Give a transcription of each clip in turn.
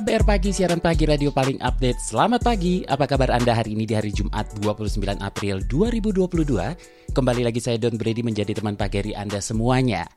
KBR Pagi, siaran pagi radio paling update. Selamat pagi, apa kabar Anda hari ini di hari Jumat 29 April 2022? Kembali lagi saya Don Brady menjadi teman pagi Anda semuanya.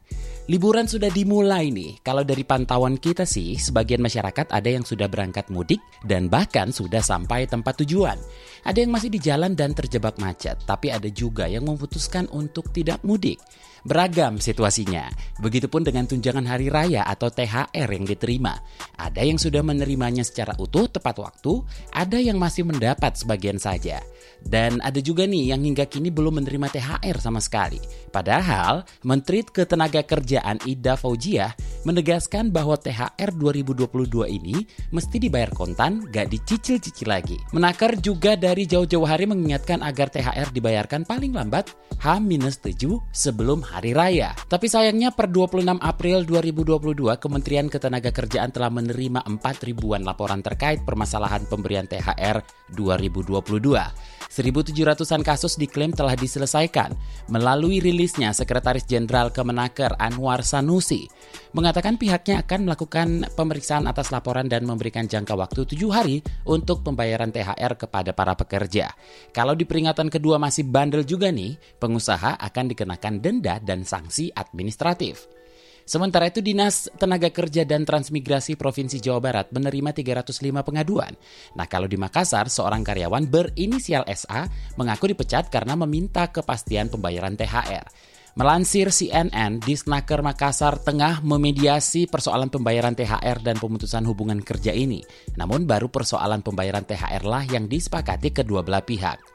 Liburan sudah dimulai nih. Kalau dari pantauan kita sih, sebagian masyarakat ada yang sudah berangkat mudik dan bahkan sudah sampai tempat tujuan. Ada yang masih di jalan dan terjebak macet, tapi ada juga yang memutuskan untuk tidak mudik. Beragam situasinya. Begitupun dengan tunjangan hari raya atau THR yang diterima. Ada yang sudah menerimanya secara utuh tepat waktu, ada yang masih mendapat sebagian saja. Dan ada juga nih yang hingga kini belum menerima THR sama sekali. Padahal, Menteri Ketenagakerjaan Ida Faujiah menegaskan bahwa THR 2022 ini mesti dibayar kontan, gak dicicil-cicil lagi. Menakar juga dari jauh-jauh hari mengingatkan agar THR dibayarkan paling lambat H-7 sebelum hari raya. Tapi sayangnya per 26 April 2022 Kementerian Ketenagakerjaan telah menerima 4 ribuan laporan terkait permasalahan pemberian THR 2022. 1.700-an kasus diklaim telah diselesaikan. Melalui rilisnya, Sekretaris Jenderal Kemenaker Anwar Sanusi mengatakan pihaknya akan melakukan pemeriksaan atas laporan dan memberikan jangka waktu tujuh hari untuk pembayaran THR kepada para pekerja. Kalau di peringatan kedua masih bandel juga nih, pengusaha akan dikenakan denda dan sanksi administratif. Sementara itu Dinas Tenaga Kerja dan Transmigrasi Provinsi Jawa Barat menerima 305 pengaduan. Nah kalau di Makassar, seorang karyawan berinisial SA mengaku dipecat karena meminta kepastian pembayaran THR. Melansir CNN, Disnaker Makassar tengah memediasi persoalan pembayaran THR dan pemutusan hubungan kerja ini. Namun baru persoalan pembayaran THR lah yang disepakati kedua belah pihak.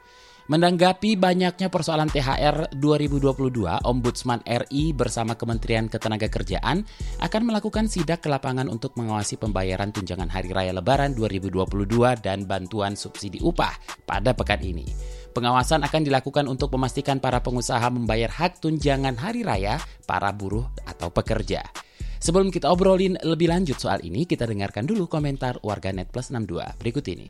Menanggapi banyaknya persoalan THR 2022, Ombudsman RI bersama Kementerian Ketenagakerjaan akan melakukan sidak ke lapangan untuk mengawasi pembayaran tunjangan Hari Raya Lebaran 2022 dan bantuan subsidi upah pada pekan ini. Pengawasan akan dilakukan untuk memastikan para pengusaha membayar hak tunjangan hari raya para buruh atau pekerja. Sebelum kita obrolin lebih lanjut soal ini, kita dengarkan dulu komentar warganet plus 62 berikut ini.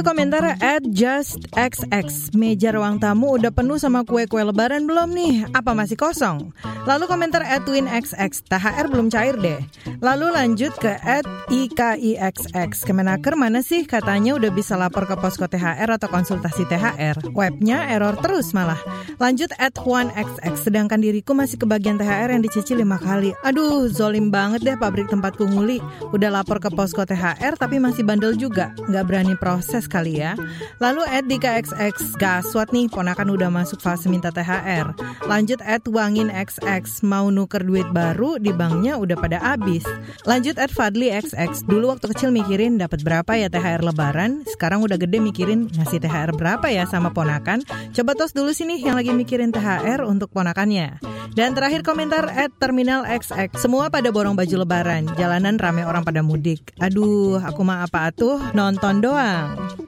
Ke komentar at justxx. Meja ruang tamu udah penuh sama kue-kue lebaran belum nih? Apa masih kosong? Lalu komentar at twinxx. THR belum cair deh. Lalu lanjut ke at ikixx. Kemenaker mana sih? Katanya udah bisa lapor ke posko THR atau konsultasi THR. Webnya error terus malah. Lanjut at 1xx. Sedangkan diriku masih kebagian THR yang dicicil lima kali. Aduh, zolim banget deh pabrik tempatku nguli. Udah lapor ke posko THR tapi masih bandel juga. Nggak berani proses kali ya. Lalu at Dika XX gaswat nih ponakan udah masuk fase minta THR. Lanjut at Wangin XX mau nuker duit baru di banknya udah pada habis. Lanjut at Fadli XX dulu waktu kecil mikirin dapat berapa ya THR lebaran, sekarang udah gede mikirin ngasih THR berapa ya sama ponakan. Coba tos dulu sini yang lagi mikirin THR untuk ponakannya. Dan terakhir komentar at Terminal XX. Semua pada borong baju lebaran, jalanan rame orang pada mudik. Aduh, aku mah apa atuh nonton doang.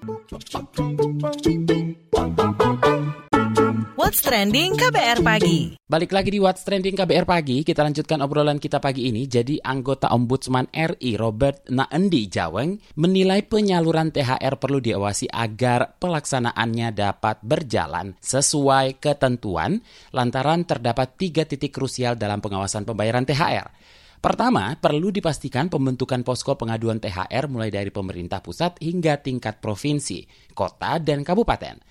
What's Trending KBR Pagi Balik lagi di What's Trending KBR Pagi, kita lanjutkan obrolan kita pagi ini. Jadi anggota Ombudsman RI Robert Naendi Jaweng menilai penyaluran THR perlu diawasi agar pelaksanaannya dapat berjalan sesuai ketentuan lantaran terdapat tiga titik krusial dalam pengawasan pembayaran THR. Pertama, perlu dipastikan pembentukan posko pengaduan THR mulai dari pemerintah pusat hingga tingkat provinsi, kota, dan kabupaten.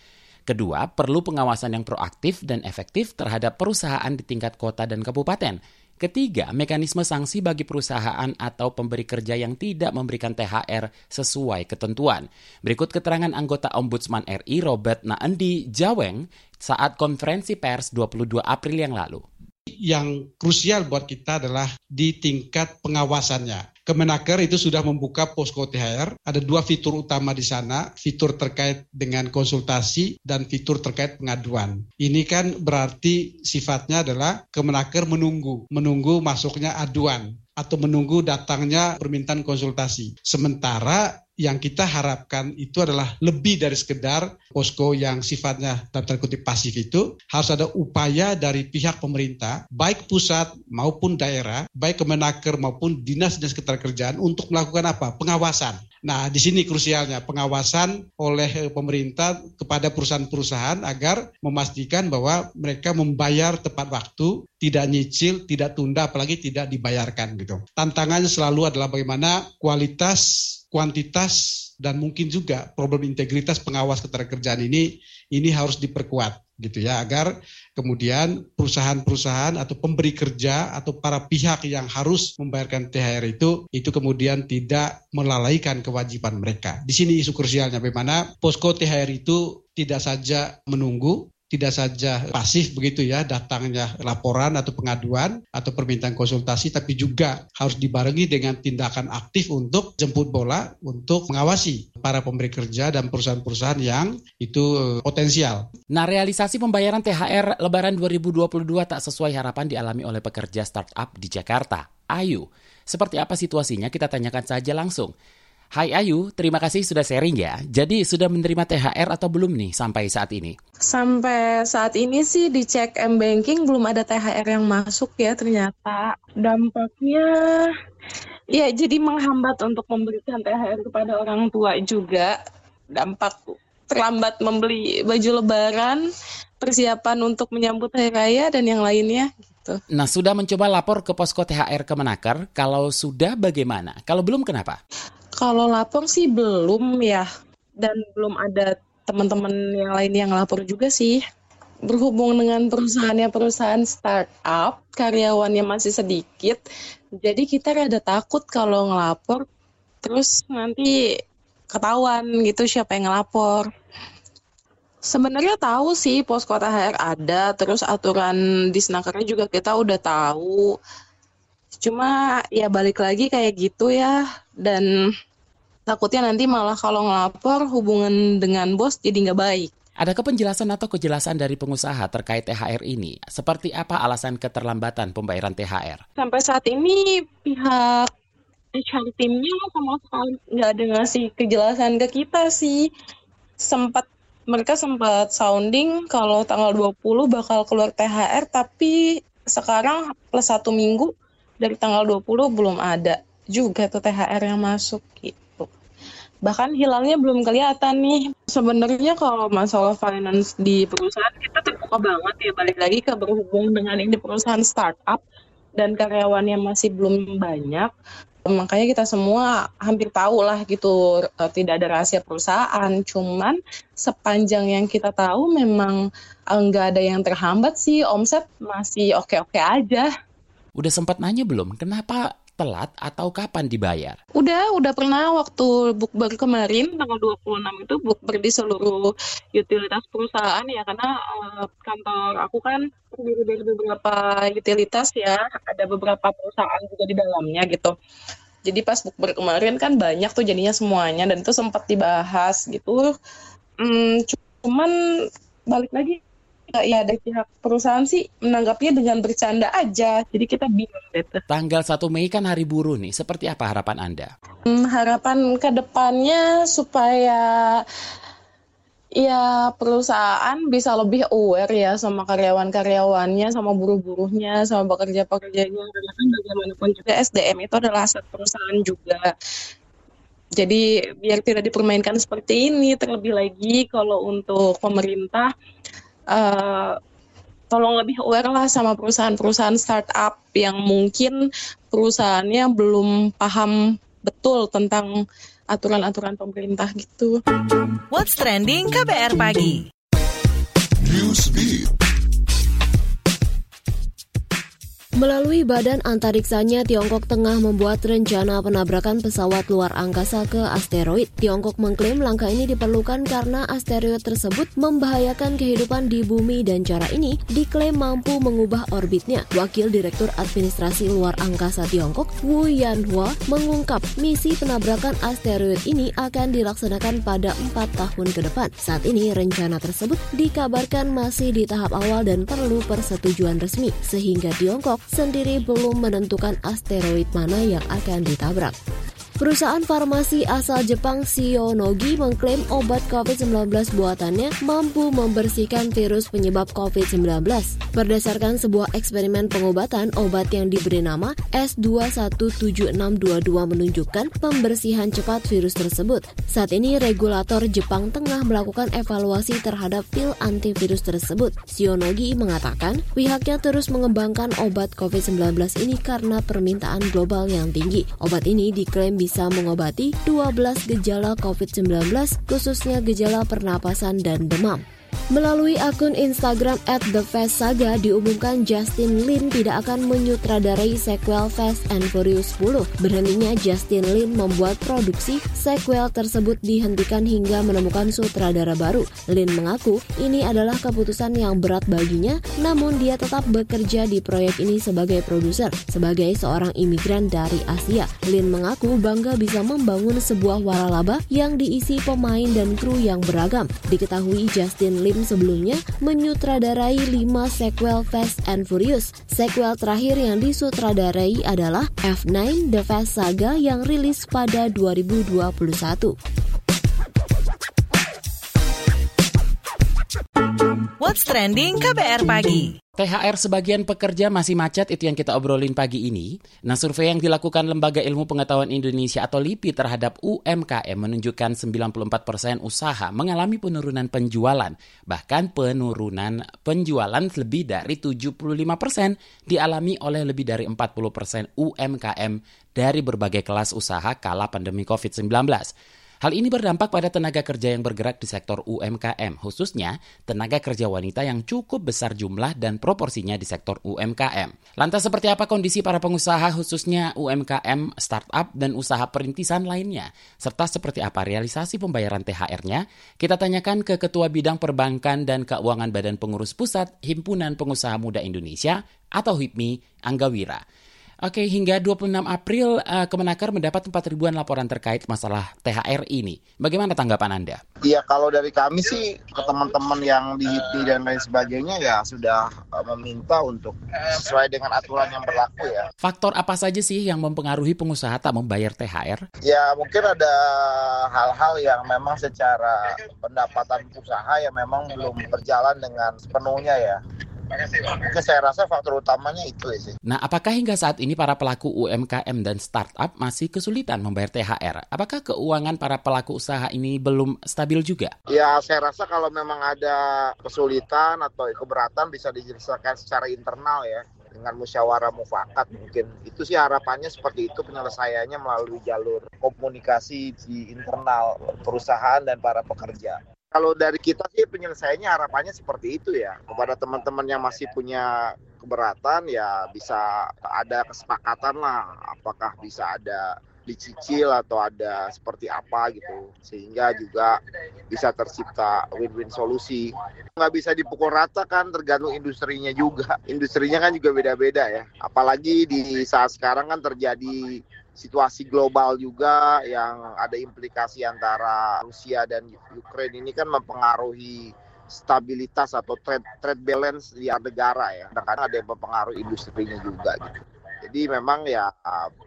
Kedua, perlu pengawasan yang proaktif dan efektif terhadap perusahaan di tingkat kota dan kabupaten. Ketiga, mekanisme sanksi bagi perusahaan atau pemberi kerja yang tidak memberikan THR sesuai ketentuan. Berikut keterangan anggota Ombudsman RI Robert Naendi Jaweng saat konferensi pers 22 April yang lalu. Yang krusial buat kita adalah di tingkat pengawasannya Kemenaker itu sudah membuka posko THR. Ada dua fitur utama di sana, fitur terkait dengan konsultasi dan fitur terkait pengaduan. Ini kan berarti sifatnya adalah Kemenaker menunggu, menunggu masuknya aduan atau menunggu datangnya permintaan konsultasi. Sementara yang kita harapkan itu adalah lebih dari sekedar posko yang sifatnya tanda kutip pasif itu harus ada upaya dari pihak pemerintah baik pusat maupun daerah baik kemenaker maupun dinas-dinas ketenagakerjaan untuk melakukan apa pengawasan Nah, di sini krusialnya pengawasan oleh pemerintah kepada perusahaan-perusahaan agar memastikan bahwa mereka membayar tepat waktu, tidak nyicil, tidak tunda, apalagi tidak dibayarkan gitu. Tantangannya selalu adalah bagaimana kualitas, kuantitas, dan mungkin juga problem integritas pengawas ketenagakerjaan ini ini harus diperkuat gitu ya agar kemudian perusahaan-perusahaan atau pemberi kerja atau para pihak yang harus membayarkan THR itu itu kemudian tidak melalaikan kewajiban mereka. Di sini isu krusialnya bagaimana posko THR itu tidak saja menunggu tidak saja pasif begitu ya datangnya laporan atau pengaduan atau permintaan konsultasi tapi juga harus dibarengi dengan tindakan aktif untuk jemput bola untuk mengawasi para pemberi kerja dan perusahaan-perusahaan yang itu eh, potensial. Nah, realisasi pembayaran THR lebaran 2022 tak sesuai harapan dialami oleh pekerja startup di Jakarta. Ayu, seperti apa situasinya kita tanyakan saja langsung. Hai Ayu, terima kasih sudah sharing ya. Jadi sudah menerima THR atau belum nih sampai saat ini? Sampai saat ini sih di cek M-Banking belum ada THR yang masuk ya ternyata. Dampaknya ya jadi menghambat untuk memberikan THR kepada orang tua juga. Dampak terlambat membeli baju lebaran, persiapan untuk menyambut hari raya dan yang lainnya gitu. Nah, sudah mencoba lapor ke posko THR Kemenaker? Kalau sudah bagaimana? Kalau belum kenapa? Kalau lapor sih belum ya, dan belum ada teman-teman yang lain yang lapor juga sih. Berhubung dengan perusahaannya perusahaan startup, karyawannya masih sedikit, jadi kita rada takut kalau ngelapor, terus nanti ketahuan gitu siapa yang ngelapor. Sebenarnya tahu sih posko THR ada, terus aturan di Snakernya juga kita udah tahu. Cuma ya balik lagi kayak gitu ya, dan takutnya nanti malah kalau ngelapor hubungan dengan bos jadi nggak baik. Adakah penjelasan atau kejelasan dari pengusaha terkait THR ini? Seperti apa alasan keterlambatan pembayaran THR? Sampai saat ini pihak HR timnya sama sekali nggak ada ngasih kejelasan ke kita sih. Sempat mereka sempat sounding kalau tanggal 20 bakal keluar THR tapi sekarang plus satu minggu dari tanggal 20 belum ada juga tuh THR yang masuk gitu bahkan hilalnya belum kelihatan nih. Sebenarnya kalau masalah finance di perusahaan kita terbuka banget ya balik lagi ke berhubung dengan ini perusahaan startup dan karyawannya masih belum banyak. Makanya kita semua hampir tahu lah gitu eh, tidak ada rahasia perusahaan. Cuman sepanjang yang kita tahu memang enggak eh, ada yang terhambat sih omset masih oke-oke aja. Udah sempat nanya belum kenapa telat atau kapan dibayar? Udah, udah pernah waktu bukber kemarin tanggal 26 itu bukber di seluruh utilitas perusahaan ya karena uh, kantor aku kan terdiri dari beberapa utilitas ya, ada beberapa perusahaan juga di dalamnya gitu. Jadi pas bukber kemarin kan banyak tuh jadinya semuanya dan itu sempat dibahas gitu. Hmm, cuman balik lagi ya dari pihak perusahaan sih menanggapnya dengan bercanda aja. Jadi kita bingung gitu. Tanggal 1 Mei kan hari buruh nih. Seperti apa harapan Anda? Hmm, harapan ke depannya supaya ya perusahaan bisa lebih aware ya sama karyawan-karyawannya, sama buruh-buruhnya, sama pekerja-pekerjanya. Karena kan bagaimanapun juga SDM itu adalah aset perusahaan juga. Jadi biar tidak dipermainkan seperti ini, terlebih lagi kalau untuk pemerintah uh, tolong lebih aware lah sama perusahaan-perusahaan startup yang mungkin perusahaannya belum paham betul tentang aturan-aturan pemerintah gitu. What's trending KBR pagi? Melalui badan antariksanya, Tiongkok tengah membuat rencana penabrakan pesawat luar angkasa ke asteroid. Tiongkok mengklaim langkah ini diperlukan karena asteroid tersebut membahayakan kehidupan di bumi dan cara ini diklaim mampu mengubah orbitnya. Wakil Direktur Administrasi Luar Angkasa Tiongkok, Wu Yanhua, mengungkap misi penabrakan asteroid ini akan dilaksanakan pada empat tahun ke depan. Saat ini rencana tersebut dikabarkan masih di tahap awal dan perlu persetujuan resmi, sehingga Tiongkok sendiri belum menentukan asteroid mana yang akan ditabrak. Perusahaan farmasi asal Jepang Shionogi mengklaim obat COVID-19 buatannya mampu membersihkan virus penyebab COVID-19. Berdasarkan sebuah eksperimen pengobatan, obat yang diberi nama S217622 menunjukkan pembersihan cepat virus tersebut. Saat ini regulator Jepang tengah melakukan evaluasi terhadap pil antivirus tersebut. Shionogi mengatakan pihaknya terus mengembangkan obat COVID-19 ini karena permintaan global yang tinggi. Obat ini diklaim bisa bisa mengobati 12 gejala COVID-19, khususnya gejala pernapasan dan demam. Melalui akun Instagram at The Fast Saga diumumkan Justin Lin tidak akan menyutradarai sequel Fast and Furious 10. Berhentinya Justin Lin membuat produksi sequel tersebut dihentikan hingga menemukan sutradara baru. Lin mengaku ini adalah keputusan yang berat baginya, namun dia tetap bekerja di proyek ini sebagai produser. Sebagai seorang imigran dari Asia, Lin mengaku bangga bisa membangun sebuah waralaba yang diisi pemain dan kru yang beragam. Diketahui Justin Lin sebelumnya menyutradarai 5 sequel Fast and Furious. Sequel terakhir yang disutradarai adalah F9 The Fast Saga yang rilis pada 2021. What's trending KBR pagi? THR sebagian pekerja masih macet itu yang kita obrolin pagi ini. Nah, survei yang dilakukan Lembaga Ilmu Pengetahuan Indonesia atau LIPI terhadap UMKM menunjukkan 94% usaha mengalami penurunan penjualan. Bahkan penurunan penjualan lebih dari 75% dialami oleh lebih dari 40% UMKM dari berbagai kelas usaha kala pandemi COVID-19. Hal ini berdampak pada tenaga kerja yang bergerak di sektor UMKM, khususnya tenaga kerja wanita yang cukup besar jumlah dan proporsinya di sektor UMKM. Lantas seperti apa kondisi para pengusaha khususnya UMKM, startup, dan usaha perintisan lainnya? Serta seperti apa realisasi pembayaran THR-nya? Kita tanyakan ke Ketua Bidang Perbankan dan Keuangan Badan Pengurus Pusat Himpunan Pengusaha Muda Indonesia atau HIPMI, Angga Wira. Oke, hingga 26 April uh, Kemenaker mendapat 4 ribuan laporan terkait masalah THR ini. Bagaimana tanggapan Anda? Iya, kalau dari kami sih ke teman-teman yang di HIPI dan lain sebagainya ya sudah uh, meminta untuk sesuai dengan aturan yang berlaku ya. Faktor apa saja sih yang mempengaruhi pengusaha tak membayar THR? Ya, mungkin ada hal-hal yang memang secara pendapatan usaha yang memang belum berjalan dengan sepenuhnya ya. Mungkin saya rasa faktor utamanya itu ya sih. Nah, apakah hingga saat ini para pelaku UMKM dan startup masih kesulitan membayar THR? Apakah keuangan para pelaku usaha ini belum stabil juga? Ya, saya rasa kalau memang ada kesulitan atau keberatan bisa dijelaskan secara internal ya dengan musyawarah mufakat mungkin itu sih harapannya seperti itu penyelesaiannya melalui jalur komunikasi di internal perusahaan dan para pekerja kalau dari kita sih penyelesaiannya harapannya seperti itu ya. Kepada teman-teman yang masih punya keberatan ya bisa ada kesepakatan lah apakah bisa ada dicicil atau ada seperti apa gitu. Sehingga juga bisa tercipta win-win solusi. Nggak bisa dipukul rata kan tergantung industrinya juga. Industrinya kan juga beda-beda ya. Apalagi di saat sekarang kan terjadi situasi global juga yang ada implikasi antara Rusia dan Ukraina ini kan mempengaruhi stabilitas atau trade trade balance di negara ya. Kadang-kadang ada yang mempengaruhi industrinya juga gitu. Jadi memang ya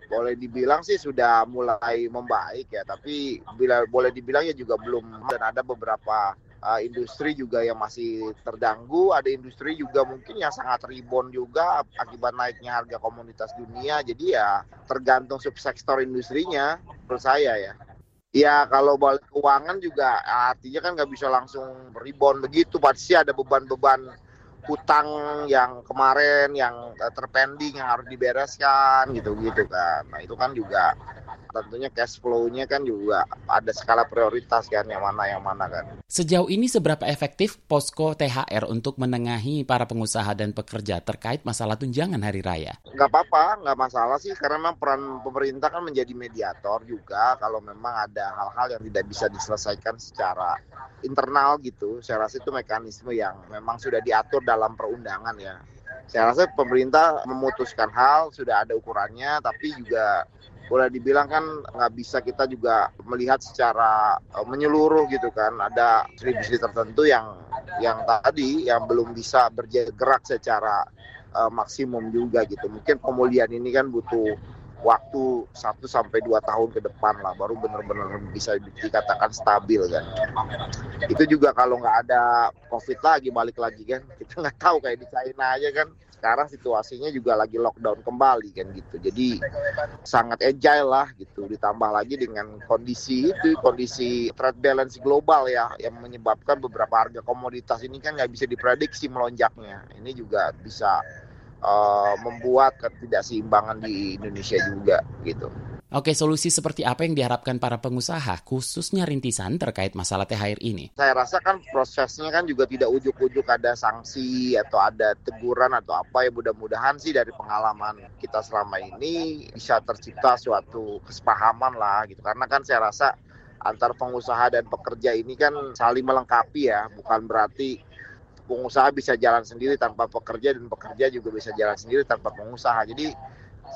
boleh dibilang sih sudah mulai membaik ya, tapi bila boleh dibilang ya juga belum dan ada beberapa uh, industri juga yang masih terganggu, ada industri juga mungkin yang sangat rebound juga akibat naiknya harga komoditas dunia. Jadi ya tergantung subsektor industrinya menurut saya ya. Ya kalau balik keuangan juga artinya kan nggak bisa langsung rebound begitu, pasti ada beban-beban utang yang kemarin yang terpending yang harus dibereskan gitu-gitu kan. Nah itu kan juga tentunya cash flow-nya kan juga ada skala prioritas kan yang mana yang mana kan. Sejauh ini seberapa efektif posko THR untuk menengahi para pengusaha dan pekerja terkait masalah tunjangan hari raya? Nggak apa-apa, nggak masalah sih karena memang peran pemerintah kan menjadi mediator juga kalau memang ada hal-hal yang tidak bisa diselesaikan secara internal gitu. Saya rasa itu mekanisme yang memang sudah diatur dalam perundangan ya. Saya rasa pemerintah memutuskan hal sudah ada ukurannya, tapi juga boleh dibilang kan nggak bisa kita juga melihat secara uh, menyeluruh gitu kan. Ada industri tertentu yang yang tadi yang belum bisa bergerak secara uh, maksimum juga gitu. Mungkin pemulihan ini kan butuh waktu 1 sampai dua tahun ke depan lah baru benar-benar bisa dikatakan stabil kan. Itu juga kalau nggak ada covid lagi balik lagi kan. Kita nggak tahu kayak di China aja kan sekarang situasinya juga lagi lockdown kembali kan gitu. Jadi sangat agile lah gitu. Ditambah lagi dengan kondisi itu, kondisi trade balance global ya yang menyebabkan beberapa harga komoditas ini kan nggak bisa diprediksi melonjaknya. Ini juga bisa uh, membuat ketidakseimbangan di Indonesia juga gitu. Oke, solusi seperti apa yang diharapkan para pengusaha, khususnya rintisan terkait masalah THR ini? Saya rasa kan prosesnya kan juga tidak ujuk-ujuk ada sanksi atau ada teguran atau apa ya mudah-mudahan sih dari pengalaman kita selama ini bisa tercipta suatu kesepahaman lah gitu. Karena kan saya rasa antar pengusaha dan pekerja ini kan saling melengkapi ya, bukan berarti pengusaha bisa jalan sendiri tanpa pekerja dan pekerja juga bisa jalan sendiri tanpa pengusaha. Jadi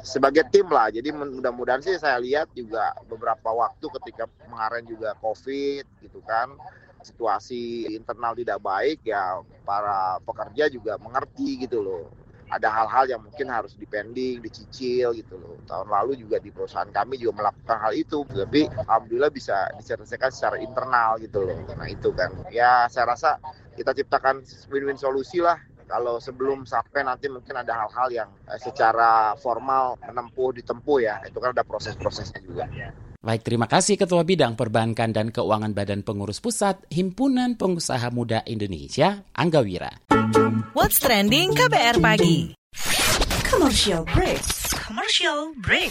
sebagai tim lah. Jadi mudah-mudahan sih saya lihat juga beberapa waktu ketika kemarin juga COVID gitu kan situasi internal tidak baik ya para pekerja juga mengerti gitu loh. Ada hal-hal yang mungkin harus dipending, dicicil gitu loh. Tahun lalu juga di perusahaan kami juga melakukan hal itu, tapi alhamdulillah bisa diselesaikan secara internal gitu loh. Nah itu kan, ya saya rasa kita ciptakan win-win solusi lah kalau sebelum sampai nanti mungkin ada hal-hal yang eh, secara formal menempuh ditempuh ya itu kan ada proses-prosesnya juga. Baik, terima kasih Ketua Bidang Perbankan dan Keuangan Badan Pengurus Pusat Himpunan Pengusaha Muda Indonesia, Angga Wira. What's trending KBR pagi? Commercial break. Commercial break.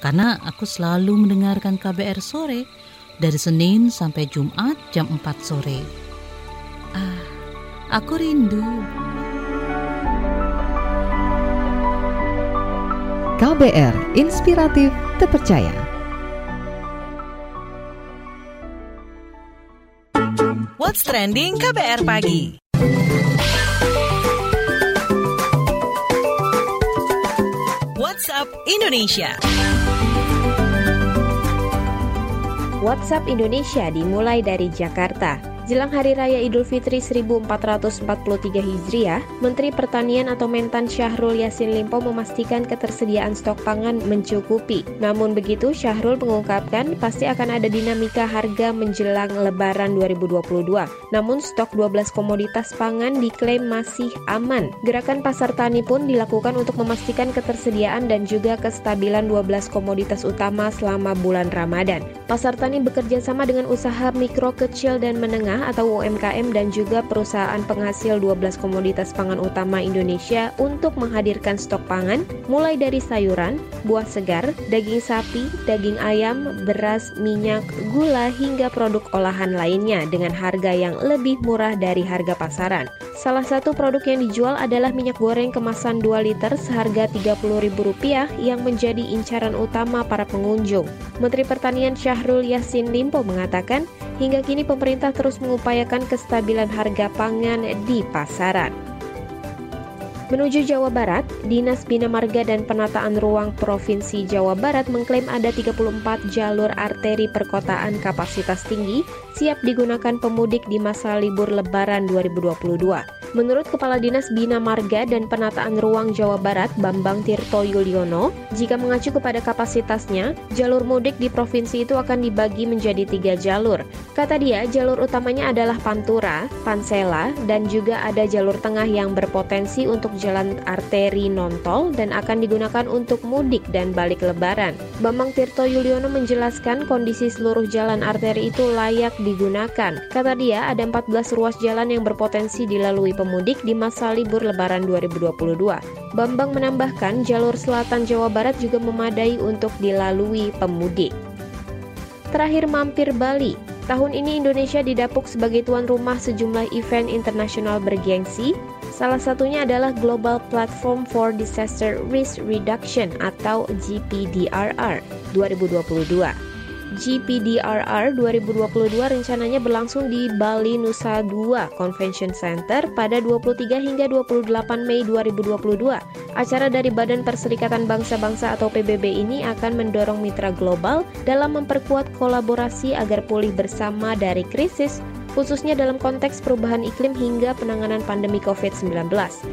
karena aku selalu mendengarkan KBR sore dari Senin sampai Jumat jam 4 sore. Ah, aku rindu. KBR Inspiratif Terpercaya. What's trending KBR pagi? WhatsApp Indonesia. WhatsApp Indonesia dimulai dari Jakarta. Jelang Hari Raya Idul Fitri 1443 Hijriah, Menteri Pertanian atau Mentan Syahrul Yassin Limpo memastikan ketersediaan stok pangan mencukupi. Namun begitu, Syahrul mengungkapkan pasti akan ada dinamika harga menjelang Lebaran 2022. Namun stok 12 komoditas pangan diklaim masih aman. Gerakan pasar tani pun dilakukan untuk memastikan ketersediaan dan juga kestabilan 12 komoditas utama selama bulan Ramadan. Pasar tani bekerja sama dengan usaha mikro kecil dan menengah atau UMKM dan juga perusahaan penghasil 12 komoditas pangan utama Indonesia untuk menghadirkan stok pangan mulai dari sayuran, buah segar, daging sapi, daging ayam, beras, minyak, gula hingga produk olahan lainnya dengan harga yang lebih murah dari harga pasaran. Salah satu produk yang dijual adalah minyak goreng kemasan 2 liter seharga Rp30.000 yang menjadi incaran utama para pengunjung. Menteri Pertanian Syahrul Yassin Limpo mengatakan, hingga kini pemerintah terus mengupayakan kestabilan harga pangan di pasaran. Menuju Jawa Barat, Dinas Bina Marga dan Penataan Ruang Provinsi Jawa Barat mengklaim ada 34 jalur arteri perkotaan kapasitas tinggi siap digunakan pemudik di masa libur Lebaran 2022. Menurut Kepala Dinas Bina Marga dan Penataan Ruang Jawa Barat, Bambang Tirto Yuliono, jika mengacu kepada kapasitasnya, jalur mudik di provinsi itu akan dibagi menjadi tiga jalur. Kata dia, jalur utamanya adalah Pantura, Pansela, dan juga ada jalur tengah yang berpotensi untuk jalan arteri non-tol dan akan digunakan untuk mudik dan balik lebaran. Bambang Tirto Yuliono menjelaskan kondisi seluruh jalan arteri itu layak digunakan. Kata dia, ada 14 ruas jalan yang berpotensi dilalui pemudik di masa libur lebaran 2022. Bambang menambahkan jalur selatan Jawa Barat juga memadai untuk dilalui pemudik. Terakhir mampir Bali. Tahun ini Indonesia didapuk sebagai tuan rumah sejumlah event internasional bergengsi. Salah satunya adalah Global Platform for Disaster Risk Reduction atau GPDRR 2022. GPDRR 2022 rencananya berlangsung di Bali Nusa Dua Convention Center pada 23 hingga 28 Mei 2022. Acara dari Badan Perserikatan Bangsa-Bangsa atau PBB ini akan mendorong mitra global dalam memperkuat kolaborasi agar pulih bersama dari krisis khususnya dalam konteks perubahan iklim hingga penanganan pandemi COVID-19.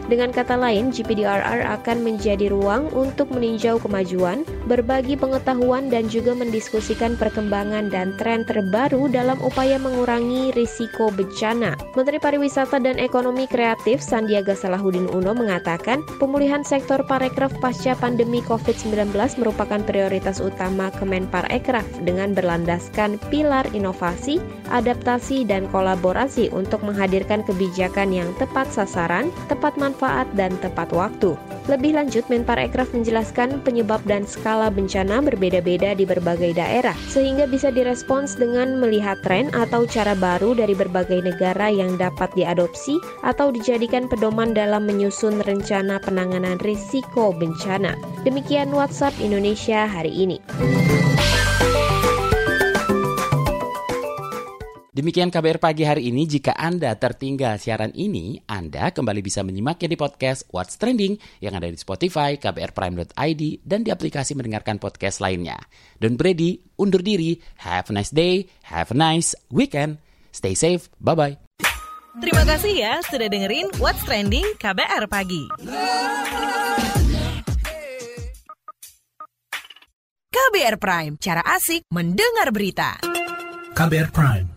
Dengan kata lain, GPDRR akan menjadi ruang untuk meninjau kemajuan, berbagi pengetahuan, dan juga mendiskusikan perkembangan dan tren terbaru dalam upaya mengurangi risiko bencana. Menteri Pariwisata dan Ekonomi Kreatif Sandiaga Salahuddin Uno mengatakan, pemulihan sektor parekraf pasca pandemi COVID-19 merupakan prioritas utama Kemenparekraf dengan berlandaskan pilar inovasi, adaptasi, kolaborasi untuk menghadirkan kebijakan yang tepat sasaran, tepat manfaat, dan tepat waktu. Lebih lanjut, Menparekraf menjelaskan penyebab dan skala bencana berbeda-beda di berbagai daerah, sehingga bisa direspons dengan melihat tren atau cara baru dari berbagai negara yang dapat diadopsi atau dijadikan pedoman dalam menyusun rencana penanganan risiko bencana. Demikian WhatsApp Indonesia hari ini. Demikian KBR pagi hari ini. Jika Anda tertinggal siaran ini, Anda kembali bisa menyimaknya di podcast What's Trending yang ada di Spotify, kbrprime.id, dan di aplikasi mendengarkan podcast lainnya. Don Brady, undur diri. Have a nice day, have a nice weekend. Stay safe, bye-bye. Terima kasih ya sudah dengerin What's Trending KBR Pagi. KBR Prime, cara asik mendengar berita. KBR Prime,